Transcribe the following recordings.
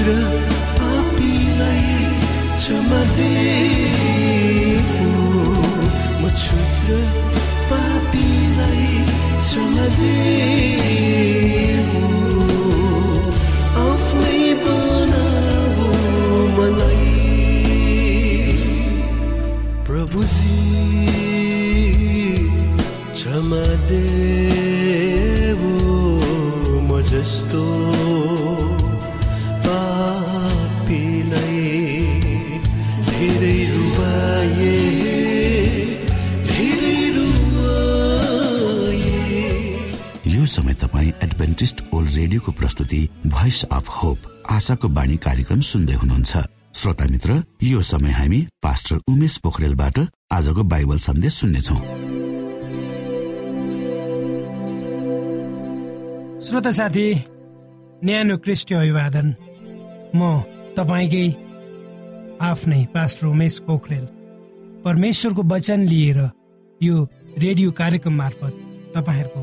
Trump. आशाको बाणी कार्यक्रम सुन्दै हुनुहुन्छ। श्रोता मित्र यो समय हामी पास्टर उमेश पोखरेलबाट आजको बाइबल सन्देश सुन्नेछौ। श्रोता साथी न्यानो क्रिस्टी अभिवादन। म तपाईँकै आफ्नै पास्टर उमेश पोखरेल। परमेश्वरको वचन लिएर यो रेडियो कार्यक्रम मार्फत तपाईँहरूको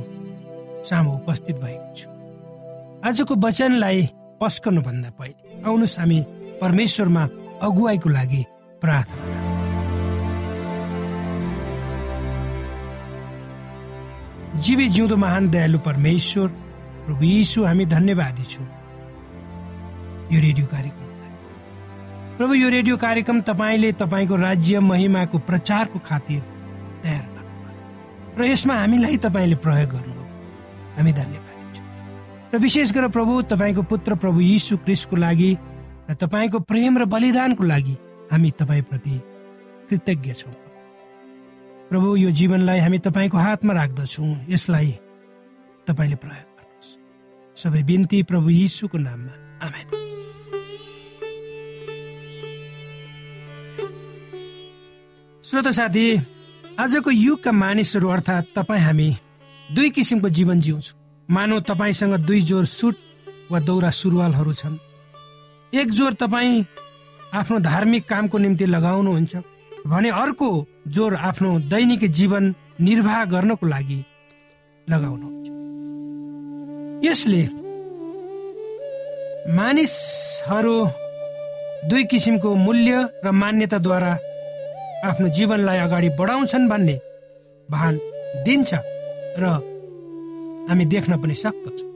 सामु उपस्थित भएको छु। आजको वचनलाई पस्कनुभन्दा पहिले आउनुहोस् हामी परमेश्वरमा अगुवाईको लागि प्रार्थना जीवी जिउँदो महान दयालु परमेश्वर प्रभु यीशु हामी धन्यवादी छौँ। यो रेडियो कार्यक्रम। प्रभु यो रेडियो कार्यक्रम तपाईँले तपाईँको राज्य महिमाको प्रचारको खातिर तयार गर्नुभयो। र यसमा हामीलाई तपाईँले प्रयोग गर्नुभयो। हामी धन्यवादी र विशेष गरेर प्रभु तपाईँको पुत्र प्रभु यीशु क्रिस्टको लागि र तपाईँको प्रेम र बलिदानको लागि हामी तपाईँप्रति कृतज्ञ छौँ। प्रभु यो जीवनलाई हामी तपाईँको हातमा राख्दछौँ। यसलाई तपाईँले प्रयोग गर्नुहोस्। सबै बिन्ती प्रभु यीशुको नाममा। आमेन। श्रोता साथी आजको युगका मानिसहरू अर्थात् तपाईँ हामी दुई किसिमको जीवन जिउँछौँ। मानव तपाईँसँग दुई जोर सुट वा दौरा सुरुवालहरू छन्। एक जोर तपाईँ आफ्नो धार्मिक कामको निम्ति लगाउनुहुन्छ भने अर्को जोर आफ्नो दैनिक जीवन निर्वाह गर्नको लागि लगाउनुहुन्छ। यसले मानिसहरू दुई किसिमको मूल्य र मान्यताद्वारा आफ्नो जीवनलाई अगाडि बढाउँछन् भन्ने भान दिन्छ र हामी देख्न पनि सक्दछौँ।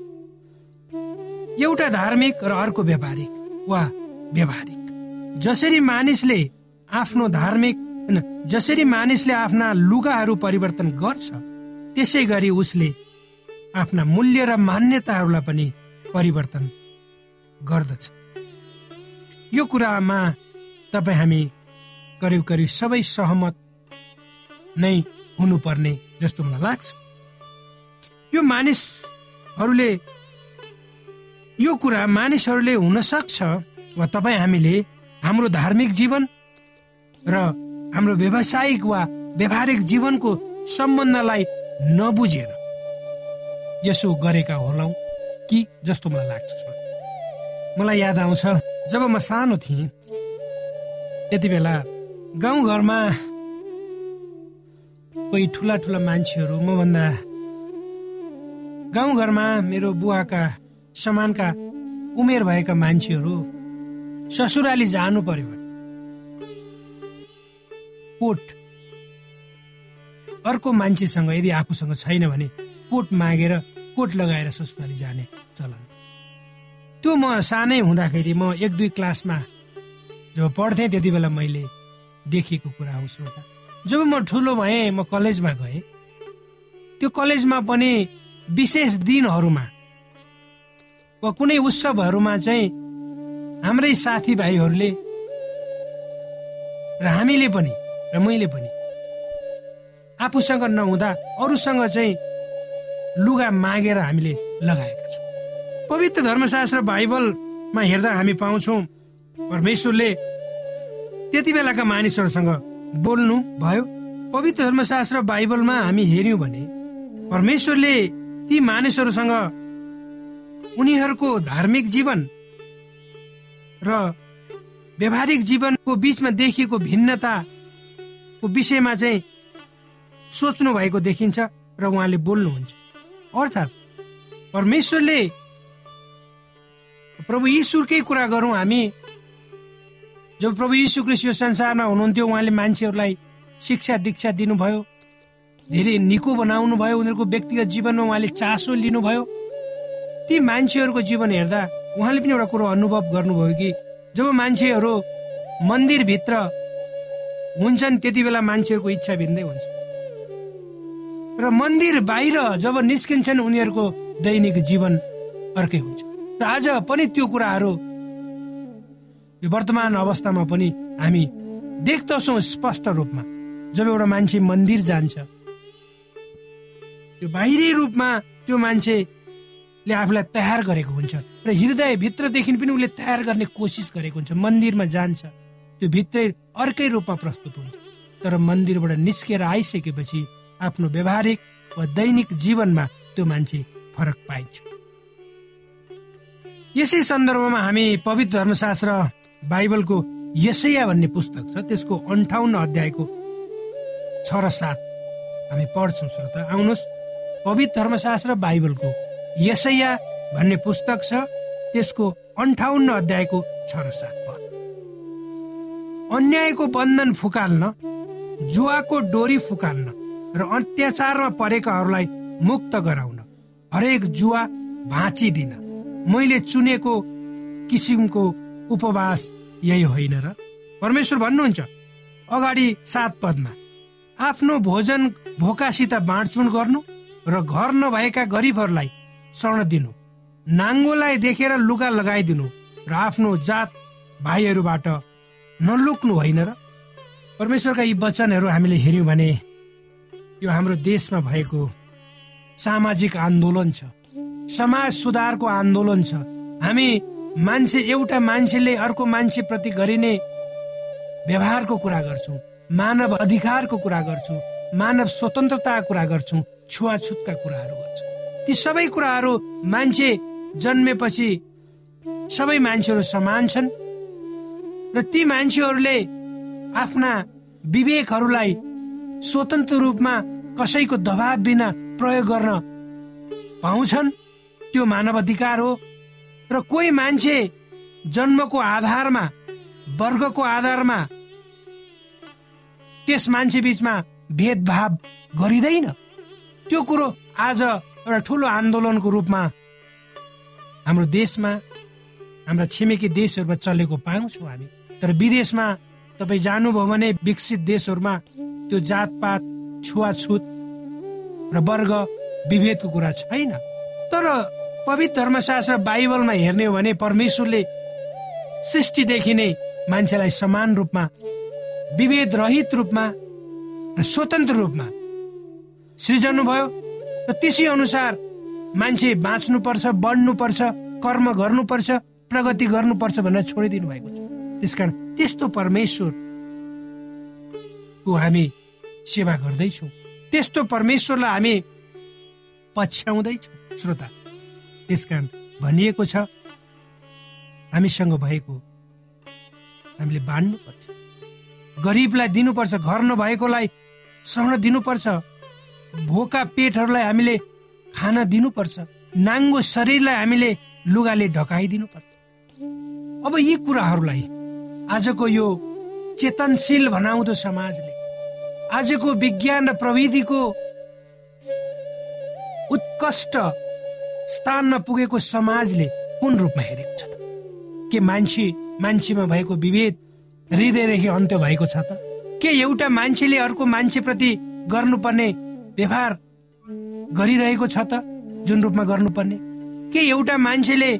एउटा धार्मिक र अर्को व्यापारिक वा व्यावहारिक। जसरी मानिसले आफ्नो धार्मिक जसरी मानिसले आफ्ना लुगाहरू परिवर्तन गर्छ त्यसै गरी उसले आफ्ना मूल्य र मान्यताहरूलाई पनि परिवर्तन गर्दछ। यो कुरामा तपाईँ हामी करिब करिब सबै सहमत नै हुनुपर्ने जस्तो मलाई लाग्छ। यो मानिसहरूले यो कुरा मानिसहरूले हुन सक्छ वा तपाईँ हामीले हाम्रो धार्मिक जीवन र हाम्रो व्यावसायिक वा व्यावहारिक जीवनको सम्बन्धलाई नबुझेर यसो गरेका होलौ कि जस्तो मलाई लाग्छ मलाई याद आउँछ जब म सानो थिएँ त्यति बेला गाउँघरमा कोही ठुला ठुला मान्छेहरू मभन्दा गाउँघरमा मेरो बुवाका समानका उमेर भएका मान्छेहरू ससुराली जानु पर्यो भने। कोट। अर्को मान्छेसँग यदि आफूसँग छैन भने कोट मागेर कोट लगाएर ससुराली जाने चलन। त्यो म सानै हुँदाखेरि म एक दुई क्लासमा जब पढ्थेँ त्यति बेला मैले देखेको कुरा हो श्रोता जब म ठुलो भएँ म कलेजमा गएँ। त्यो कलेजमा पनि विशेष दिनहरूमा वा कुनै उत्सवहरूमा चाहिँ हाम्रै साथीभाइहरूले र हामीले पनि र मैले पनि आफूसँग नहुँदा अरूसँग चाहिँ लुगा मागेर हामीले लगाएका छौँ। पवित्र धर्मशास्त्र बाइबलमा हेर्दा हामी पाउँछौँ परमेश्वरले त्यति बेलाका मानिसहरूसँग बोल्नु भयो। पवित्र धर्मशास्त्र बाइबलमा हामी हेऱ्यौँ भने परमेश्वरले ती मानिसहरूसँग उनीहरूको धार्मिक जीवन र व्यावहारिक जीवनको बिचमा देखिएको भिन्नताको विषयमा चाहिँ सोच्नु भएको देखिन्छ र उहाँले बोल्नुहुन्छ। अर्थात् परमेश्वरले प्रभु ईश्वरकै कुरा गरौँ हामी। जब प्रभु यीशु क्रिस्ट यो संसारमा हुनुहुन्थ्यो उहाँले मान्छेहरूलाई शिक्षा दीक्षा दिनुभयो। धेरै निको बनाउनु भयो उनीहरूको व्यक्तिगत जीवनमा उहाँले चासो लिनुभयो। ती मान्छेहरूको जीवन हेर्दा उहाँले पनि एउटा कुरो अनुभव गर्नुभयो कि जब मान्छेहरू मन्दिरभित्र हुन्छन् त्यति बेला मान्छेहरूको इच्छा भिन्दै हुन्छ। र मन्दिर बाहिर जब निस्किन्छन् उनीहरूको दैनिक जीवन अर्कै हुन्छ। र आज पनि त्यो कुराहरू यो वर्तमान अवस्थामा पनि हामी देख्दछौँ स्पष्ट रूपमा। जब एउटा मान्छे मन्दिर जान्छ त्यो बाहिरी रूपमा त्यो मान्छे ले आफूलाई तयार गरेको हुन्छ र हृदय भित्रदेखि पनि उसले तयार गर्ने कोसिस गरेको हुन्छ मन्दिरमा जान्छ। त्यो भित्रै अर्कै रूपमा प्रस्तुत हुन्छ। तर मन्दिरबाट निस्केर आइसकेपछि आफ्नो व्यवहारिक वा दैनिक जीवनमा त्यो मान्छे फरक पाइन्छ। यसै सन्दर्भमा हामी पवित्र धर्मशास्त्र बाइबलको यसैया भन्ने पुस्तक छ त्यसको अन्ठाउन्न अध्यायको छ र सात हामी पढ्छौँ श्रोता। आउनुहोस्। पवित्र धर्मशास्त्र बाइबलको यसैया भन्ने पुस्तक छ त्यसको अन्ठाउन्न अध्यायको छ र सात पद। अन्यायको बन्धन फुकाल्न जुवाको डोरी फुकाल्न र अत्याचारमा परेकाहरूलाई मुक्त गराउन हरेक जुवा भाँचिदिन। मैले चुनेको किसिमको उपवास यही होइन र? परमेश्वर भन्नुहुन्छ अगाडि सात पदमा आफ्नो भोजन भोकासित बाँडचुँड गर्नु र घर नभएका गरिबहरूलाई शरण दिनु। नाङ्गोलाई देखेर लुगा लगाइदिनु र आफ्नो जात भाइहरूबाट नलुक्नु होइन र? परमेश्वरका यी वचनहरू हामीले हेऱ्यौँ भने यो हाम्रो देशमा भएको सामाजिक आन्दोलन छ। समाज सुधारको आन्दोलन छ। हामी मान्छे एउटा मान्छेले अर्को मान्छेप्रति गरिने व्यवहारको कुरा गर्छौँ। मानव अधिकारको कुरा गर्छौँ। मानव स्वतन्त्रताको कुरा गर्छौँ। छुवाछुतका कुराहरू गर्छौँ। ती सबै कुराहरू मान्छे जन्मेपछि सबै मान्छेहरू समान छन् र ती मान्छेहरूले आफ्ना विवेकहरूलाई स्वतन्त्र रूपमा कसैको दबाव बिना प्रयोग गर्न पाउँछन्। त्यो मानव अधिकार हो र कोही मान्छे जन्मको आधारमा वर्गको आधारमा त्यस मान्छे बिचमा भेदभाव गरिँदैन। त्यो कुरो आज एउटा ठुलो आन्दोलनको रूपमा हाम्रो देशमा हाम्रा छिमेकी देशहरूमा चलेको पाउँछौँ हामी। तर विदेशमा तपाईँ जानुभयो भने विकसित देशहरूमा त्यो जातपात छुवाछुत र वर्ग विभेदको कुरा छैन। तर पवित्र धर्मशास्त्र बाइबलमा हेर्ने हो भने परमेश्वरले सृष्टिदेखि नै मान्छेलाई समान रूपमा विभेद रहित रूपमा र स्वतन्त्र रूपमा सृजनु भयो र त्यसै अनुसार मान्छे बाँच्नुपर्छ बढ्नुपर्छ कर्म गर्नुपर्छ प्रगति गर्नुपर्छ भनेर छोडिदिनु भएको छ। त्यसकारण त्यस्तो परमेश्वरको हामी सेवा गर्दैछौँ। त्यस्तो परमेश्वरलाई हामी पछ्याउँदैछौँ श्रोता। त्यसकारण भनिएको छ हामीसँग भएको हामीले बाँड्नुपर्छ। गरिबलाई दिनुपर्छ घर नभएकोलाई सहन दिनुपर्छ। भोका पेटहरूलाई हामीले खान दिनुपर्छ। नाङ्गो शरीरलाई हामीले लुगाले ढकाइदिनु पर्छ अब यी कुराहरूलाई आजको यो चेतनशील भनाउँदो समाजले आजको विज्ञान र प्रविधिको उत्कृष्ट स्थानमा पुगेको समाजले कुन रूपमा हेरेको छ त? के मान्छे मान्छेमा भएको विभेद हृदयदेखि अन्त्य भएको छ त? के एउटा मान्छेले अर्को मान्छेप्रति गर्नुपर्ने व्यवहार गरिरहेको छ त जुन रूपमा गर्नुपर्ने। के एउटा मान्छेले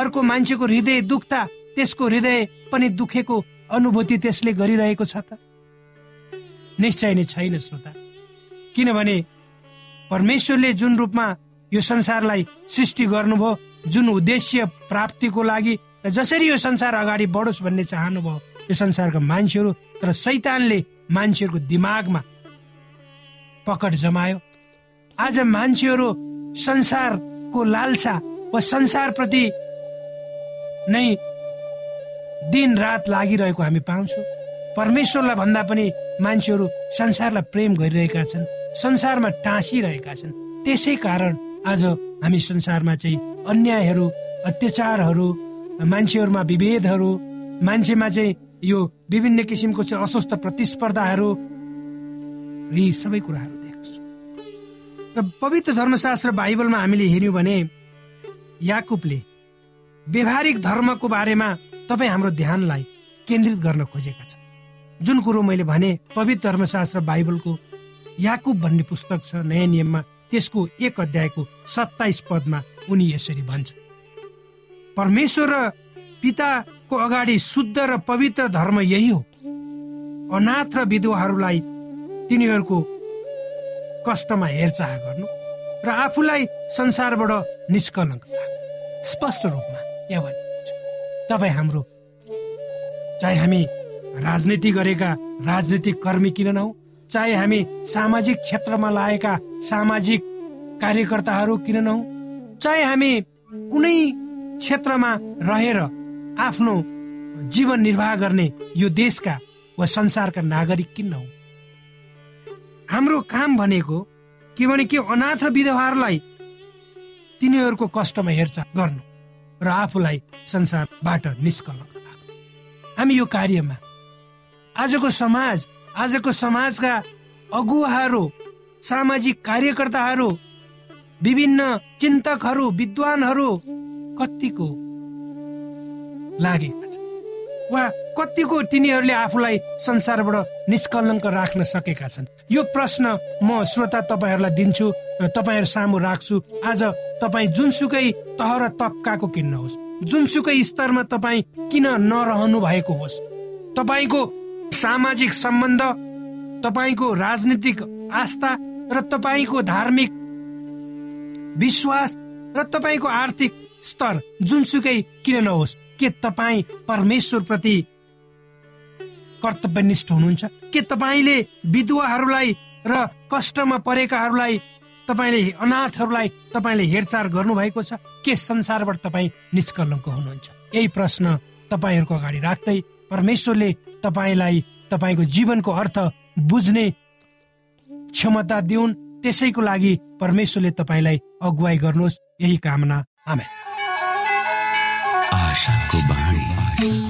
अर्को मान्छेको हृदय दुख्दा त्यसको हृदय पनि दुखेको अनुभूति त्यसले गरिरहेको छ त? निश्चय नै छैन श्रोता। किनभने परमेश्वरले जुन रूपमा यो संसारलाई सृष्टि गर्नुभयो जुन उद्देश्य प्राप्तिको लागि र जसरी यो संसार अगाडि बढोस् भन्ने चाहनुभयो यो संसारका मान्छेहरू तर सैतानले मान्छेहरूको दिमागमा पकड जमायो। आज मान्छेहरू संसारको लालसा वा संसारप्रति नै दिन रात लागिरहेको हामी पाउँछौँ। परमेश्वरलाई भन्दा पनि मान्छेहरू संसारलाई प्रेम गरिरहेका छन् संसारमा टाँसिरहेका छन्। त्यसै कारण आज हामी संसारमा चाहिँ अन्यायहरू अत्याचारहरू मान्छेहरूमा विभेदहरू मान्छेमा चाहिँ यो विभिन्न किसिमको चाहिँ अस्वस्थ प्रतिस्पर्धाहरू यी सबै कुराहरू। र पवित्र धर्मशास्त्र बाइबलमा हामीले हेऱ्यौँ भने याकुबले व्यवहारिक धर्मको बारेमा तपाईँ हाम्रो ध्यानलाई केन्द्रित गर्न खोजेका छन्। जुन कुरो मैले भने पवित्र धर्मशास्त्र बाइबलको याकुब भन्ने पुस्तक छ नयाँ नियममा त्यसको एक अध्यायको सत्ताइस पदमा उनी यसरी भन्छ परमेश्वर र पिताको अगाडि शुद्ध र पवित्र धर्म यही हो। अनाथ र विधवाहरूलाई तिनीहरूको कष्टमा हेरचाह गर्नु र आफूलाई संसारबाट निष्कलङ्क स्पष्ट रूपमा यहाँ भन्नुहुन्छ। तपाईँ हाम्रो चाहे हामी राजनीति गरेका राजनीतिक कर्मी किन नहौ चाहे हामी सामाजिक क्षेत्रमा लागेका सामाजिक कार्यकर्ताहरू किन नहौ चाहे हामी कुनै क्षेत्रमा रहेर आफ्नो जीवन निर्वाह गर्ने यो देशका वा संसारका नागरिक किन नहौ। हाम्रो काम भनेको के भने के अनाथ र विधवाहरूलाई तिनीहरूको कष्टमा हेरचाह गर्नु र आफूलाई संसारबाट निष्कलङ्क हामी यो कार्यमा आजको समाज आजको समाजका अगुवाहरू सामाजिक कार्यकर्ताहरू विभिन्न चिन्तकहरू विद्वानहरू कतिको लागेका छन्। वा कतिको तिनीहरूले आफूलाई संसारबाट निष्कलङ्क राख्न सकेका छन्? यो प्रश्न म श्रोता तपाईँहरूलाई दिन्छु तपाईँहरू सामु राख्छु। आज तपाईँ जुनसुकै तह र तबकाको किन्न होस्। जुनसुकै स्तरमा तपाईँ किन नरहनु भएको होस्? तपाईँको सामाजिक सम्बन्ध तपाईँको राजनीतिक आस्था र तपाईँको धार्मिक विश्वास र तपाईँको आर्थिक स्तर जुनसुकै किन नहोस्? के तपाईँ परमेश्वर प्रति कर्तव्यनिष्ठ हुनुहुन्छ। के तपाईँले विधुवाहरूलाई र कष्टमा परेकाहरूलाई तपाईँले अनाथहरूलाई तपाईँले हेरचाह गर्नुभएको छ? के संसारबाट तपाईँ निष्कलङ्क हुनुहुन्छ? यही प्रश्न तपाईँहरूको अगाडि राख्दै परमेश्वरले तपाईँलाई तपाईँको जीवनको अर्थ बुझ्ने क्षमता दिउन्। त्यसैको लागि परमेश्वरले तपाईँलाई अगुवाई गर्नुहोस्। यही कामना। आमेन। आशाको बाणी।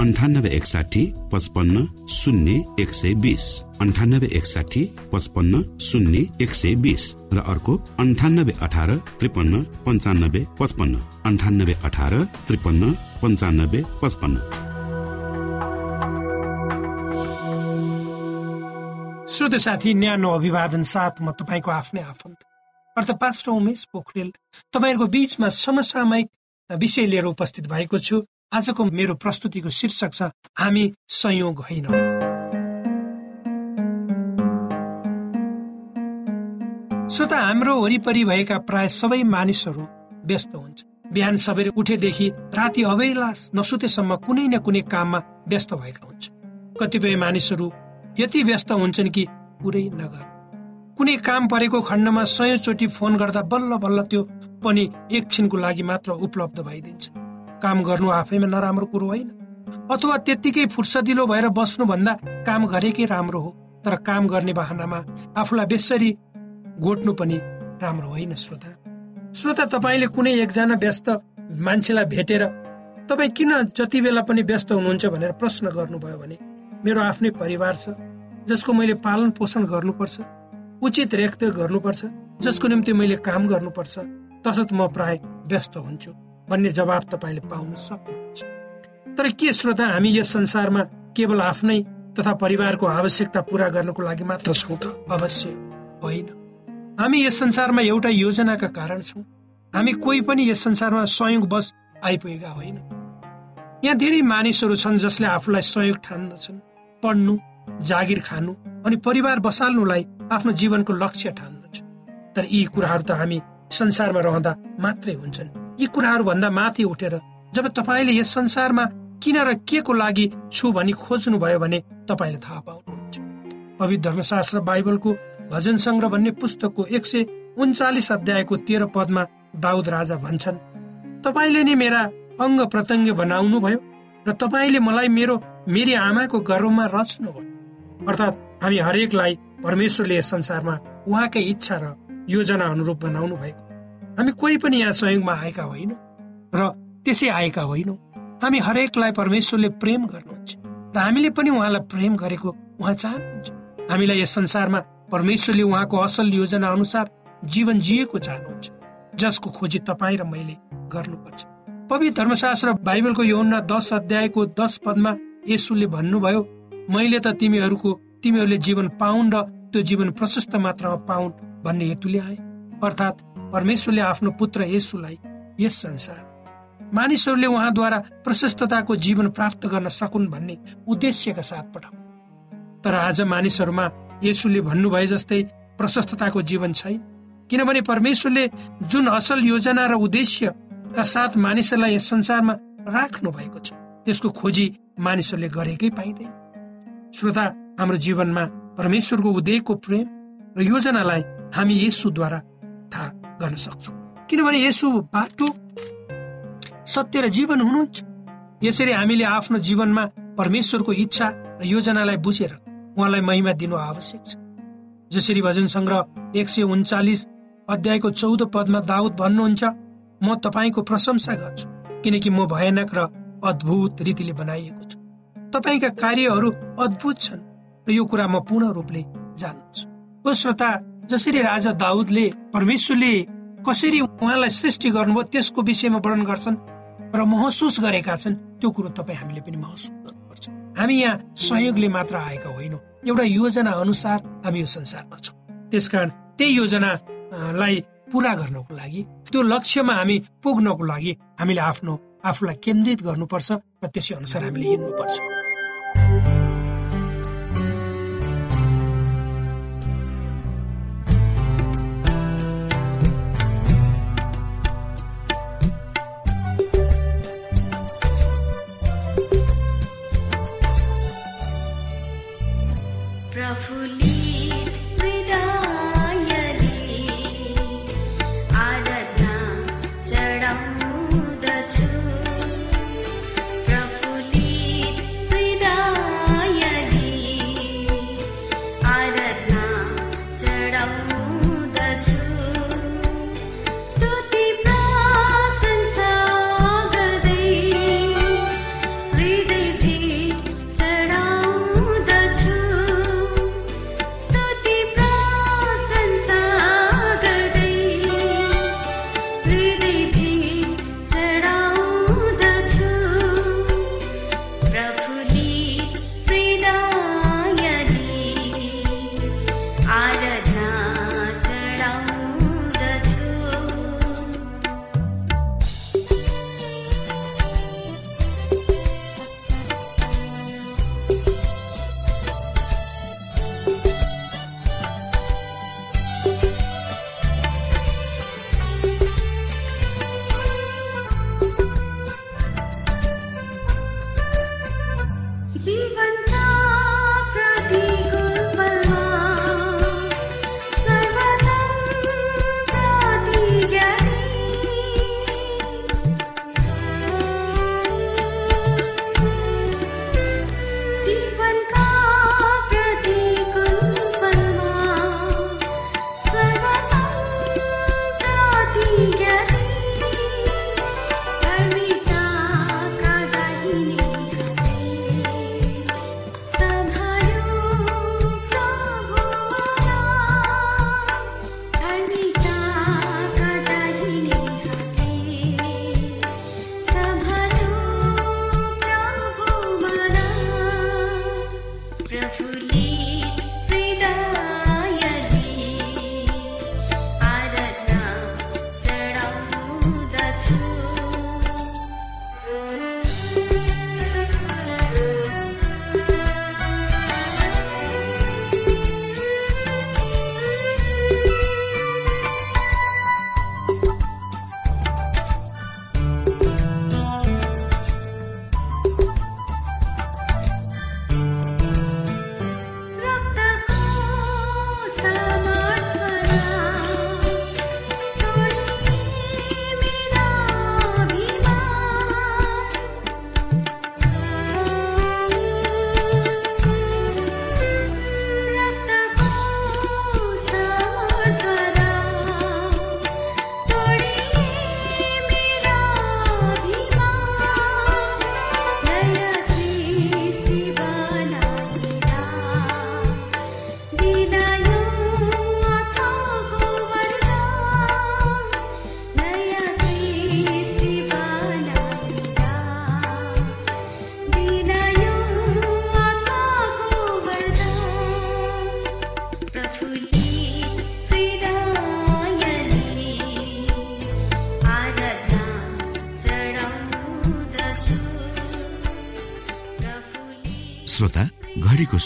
अन्ठानब्बे एकसाठी पचपन्न शून्य एक सय बिस। अन्ठानब्बे एकसाठी पचपन्न शून्य एक सय बिस। र अर्को अन्ठानब्बे अठार त्रिपन्न पन्चानब्बे पचपन्न। अन्ठानब्बे अठार त्रिपन्न पन्चानब्बे पचपन्न। श्रोत साथी न्यानो अभिवादन साथ म तपाईँको आफ्नै आफन्त। अर्थात् पास्टर उमेश पोखरेल तपाईँहरूको बिचमा समसामयिक विषय लिएर उपस्थित भएको छु। आजको मेरो प्रस्तुतिको शीर्षक छ हामी संयोग होइन। श्रोता हाम्रो वरिपरि भएका प्राय सबै मानिसहरू व्यस्त हुन्छ बिहान सबेर उठेदेखि राति अबेला नसुतेसम्म कुनै न कुनै काममा व्यस्त भएका हुन्छ कतिपय मानिसहरू यति व्यस्त हुन्छन् कि पुरै नगर। कुनै काम परेको खण्डमा सयचोटि फोन गर्दा बल्ल बल्ल त्यो पनि एकछिनको लागि मात्र उपलब्ध भइदिन्छ। काम गर्नु आफैमा नराम्रो कुरो होइन। अथवा त्यत्तिकै फुर्सदिलो भएर बस्नुभन्दा काम गरेकै राम्रो हो तर काम गर्ने बाहनामा आफूलाई बेसरी गोट्नु पनि राम्रो होइन श्रोता। श्रोता तपाईँले कुनै एकजना व्यस्त मान्छेलाई भेटेर तपाईँ किन जति बेला पनि व्यस्त हुनुहुन्छ भनेर प्रश्न गर्नुभयो भने मेरो आफ्नै परिवार छ जसको मैले पालन पोषण गर्नुपर्छ उचित रेखदेख गर्नुपर्छ जसको निम्ति मैले काम गर्नुपर्छ तसर्थ म प्राय व्यस्त हुन्छु। भन्ने जवाब तपाईँले पाउन सक्नुहुन्छ। तर के श्रोता हामी यस संसारमा केवल आफ्नै तथा परिवारको आवश्यकता पूरा गर्नको लागि मात्र छौँ त? अवश्य होइन। हामी यस संसारमा एउटा योजनाका कारण छौँ। हामी कोही पनि यस संसारमा संयोग बस आइपुगेका होइन। यहाँ धेरै मानिसहरू छन् जसले आफूलाई सहयोग ठान्दछन्। पढ्नु जागिर खानु अनि परिवार बसाल्नुलाई आफ्नो जीवनको लक्ष्य ठान्दछ तर यी कुराहरू त हामी संसारमा रहँदा मात्रै हुन्छन्। यी कुराहरू भन्दा माथि उठेर जब तपाईँले यस संसारमा किन र के को लागि छु भनी खोज्नुभयो भने तपाईँले थाहा पाउनुहुन्छ। पवित्र धर्मशास्त्र बाइबलको भजन सङ्ग्रह भन्ने पुस्तकको एक सय उन्चालिस अध्यायको तेह्र पदमा दाउद राजा भन्छन् तपाईँले नै मेरा अङ्ग प्रत्यङ्ग बनाउनु भयो र तपाईँले मलाई मेरो मेरी आमाको गर्वमा रच्नुभयो। अर्थात् हामी हरेकलाई परमेश्वरले यस संसारमा उहाँकै इच्छा र योजना अनुरूप बनाउनु भएको। हामी कोही पनि यहाँ संयोगमा आएका होइनौँ र त्यसै आएका होइनौँ। हामी हरेकलाई परमेश्वरले प्रेम गर्नुहुन्छ र हामीले पनि उहाँलाई प्रेम गरेको उहाँ चाहनुहुन्छ। हामीलाई यस संसारमा परमेश्वरले उहाँको असल योजना अनुसार जीवन जिएको चाहनुहुन्छ जसको खोजी तपाईँ र मैले गर्नुपर्छ। पवित्र धर्मशास्त्र बाइबलको यौना दस अध्यायको दस पदमा यसुले भन्नुभयो मैले त तिमीहरूको तिमीहरूले जीवन पाउन् र त्यो जीवन प्रशस्त मात्रामा पाउन् भन्ने हेतुले आए। अर्थात् परमेश्वरले आफ्नो पुत्र यसुलाई यस संसार मानिसहरूले उहाँद्वारा प्रशस्तताको जीवन प्राप्त गर्न सकुन् भन्ने उद्देश्यका साथ पठाउ तर आज मानिसहरूमा यसुले भन्नुभए जस्तै प्रशस्तताको जीवन छैन किनभने परमेश्वरले जुन असल योजना र उद्देश्यका साथ मानिसहरूलाई यस संसारमा राख्नु भएको छ त्यसको खोजी मानिसहरूले गरेकै पाइँदैन। श्रोता हाम्रो जीवनमा परमेश्वरको उदयको प्रेम र योजनालाई हामी यसुद्वारा थाहा गर्न सक्छौँ। किनभने यसु बाटो सत्य र जीवन हुनुहुन्छ। यसरी हामीले आफ्नो जीवनमा परमेश्वरको इच्छा र योजनालाई बुझेर उहाँलाई महिमा दिनु आवश्यक छ। जसरी भजन सङ्ग्रह एक सय उन्चालिस अध्यायको चौध पदमा दाउद भन्नुहुन्छ म तपाईँको प्रशंसा गर्छु किनकि म भयानक र अद्भुत रीतिले बनाइएको छु। तपाईँका कार्यहरू अद्भुत छन् र यो कुरा म पूर्ण रूपले जान्छु। श्रोता जसरी राजा दाउदले परमेश्वरले कसरी उहाँलाई सृष्टि गर्नुभयो त्यसको विषयमा वर्णन गर्छन् र महसुस गरेका छन् त्यो कुरो तपाईँ हामीले पनि महसुस गर्नुपर्छ। हामी यहाँ सहयोगले मात्र आएका होइनौँ। एउटा योजना अनुसार हामी यो संसारमा छौँ। त्यसकारण त्यही योजनालाई पुरा गर्नको लागि त्यो लक्ष्यमा हामी पुग्नको लागि हामीले आफ्नो आफूलाई केन्द्रित गर्नुपर्छ र त्यसै अनुसार हामीले हिँड्नुपर्छ। प्रफुल्लित